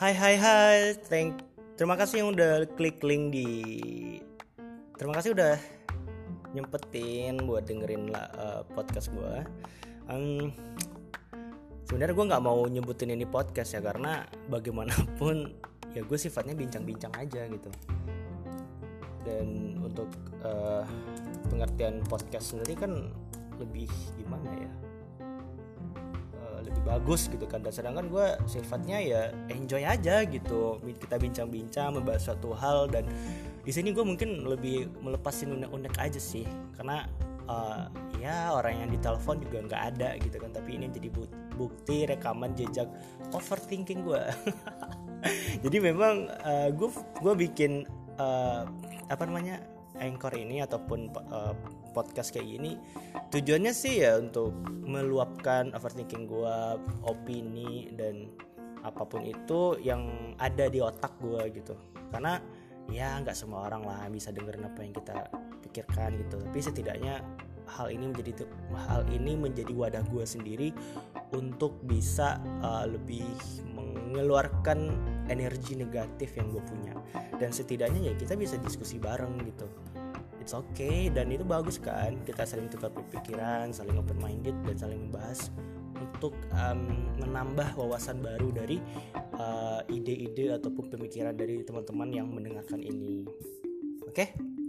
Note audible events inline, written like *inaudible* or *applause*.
Hai hai hai, thank terima kasih yang udah klik link di terima kasih udah nyempetin buat dengerin lah, uh, podcast gue. Um, Sebenarnya gue nggak mau nyebutin ini podcast ya karena bagaimanapun *laughs* ya gue sifatnya bincang-bincang aja gitu. Dan untuk uh, pengertian podcast sendiri kan lebih gimana ya? Lebih bagus gitu kan. Dan sedangkan gue sifatnya ya enjoy aja gitu. Kita bincang-bincang membahas suatu hal dan di sini gue mungkin lebih melepasin unek-unek aja sih. Karena uh, ya orang yang ditelepon juga nggak ada gitu kan. Tapi ini jadi bukti rekaman jejak overthinking gue *laughs* jadi memang uh, gue gue bikin uh, apa namanya anchor ini ataupun uh, podcast kayak gini tujuannya sih ya untuk meluapkan overthinking gue opini dan apa pun itu yang ada di otak gue gitu. Karena ya nggak semua orang lah bisa dengerin apa yang kita pikirkan gitu. Tapi setidaknya hal ini menjadi hal ini menjadi wadah gue sendiri untuk bisa uh, lebih mengeluarkan energi negatif yang gue punya. Dan setidaknya ya kita bisa diskusi bareng gitu. It's okay dan itu bagus kan kita saling tukar pikiran saling open minded dan saling membahas untuk um, menambah wawasan baru dari uh, ide-ide uh, ataupun pemikiran dari teman-teman yang mendengarkan ini. Oke? okay?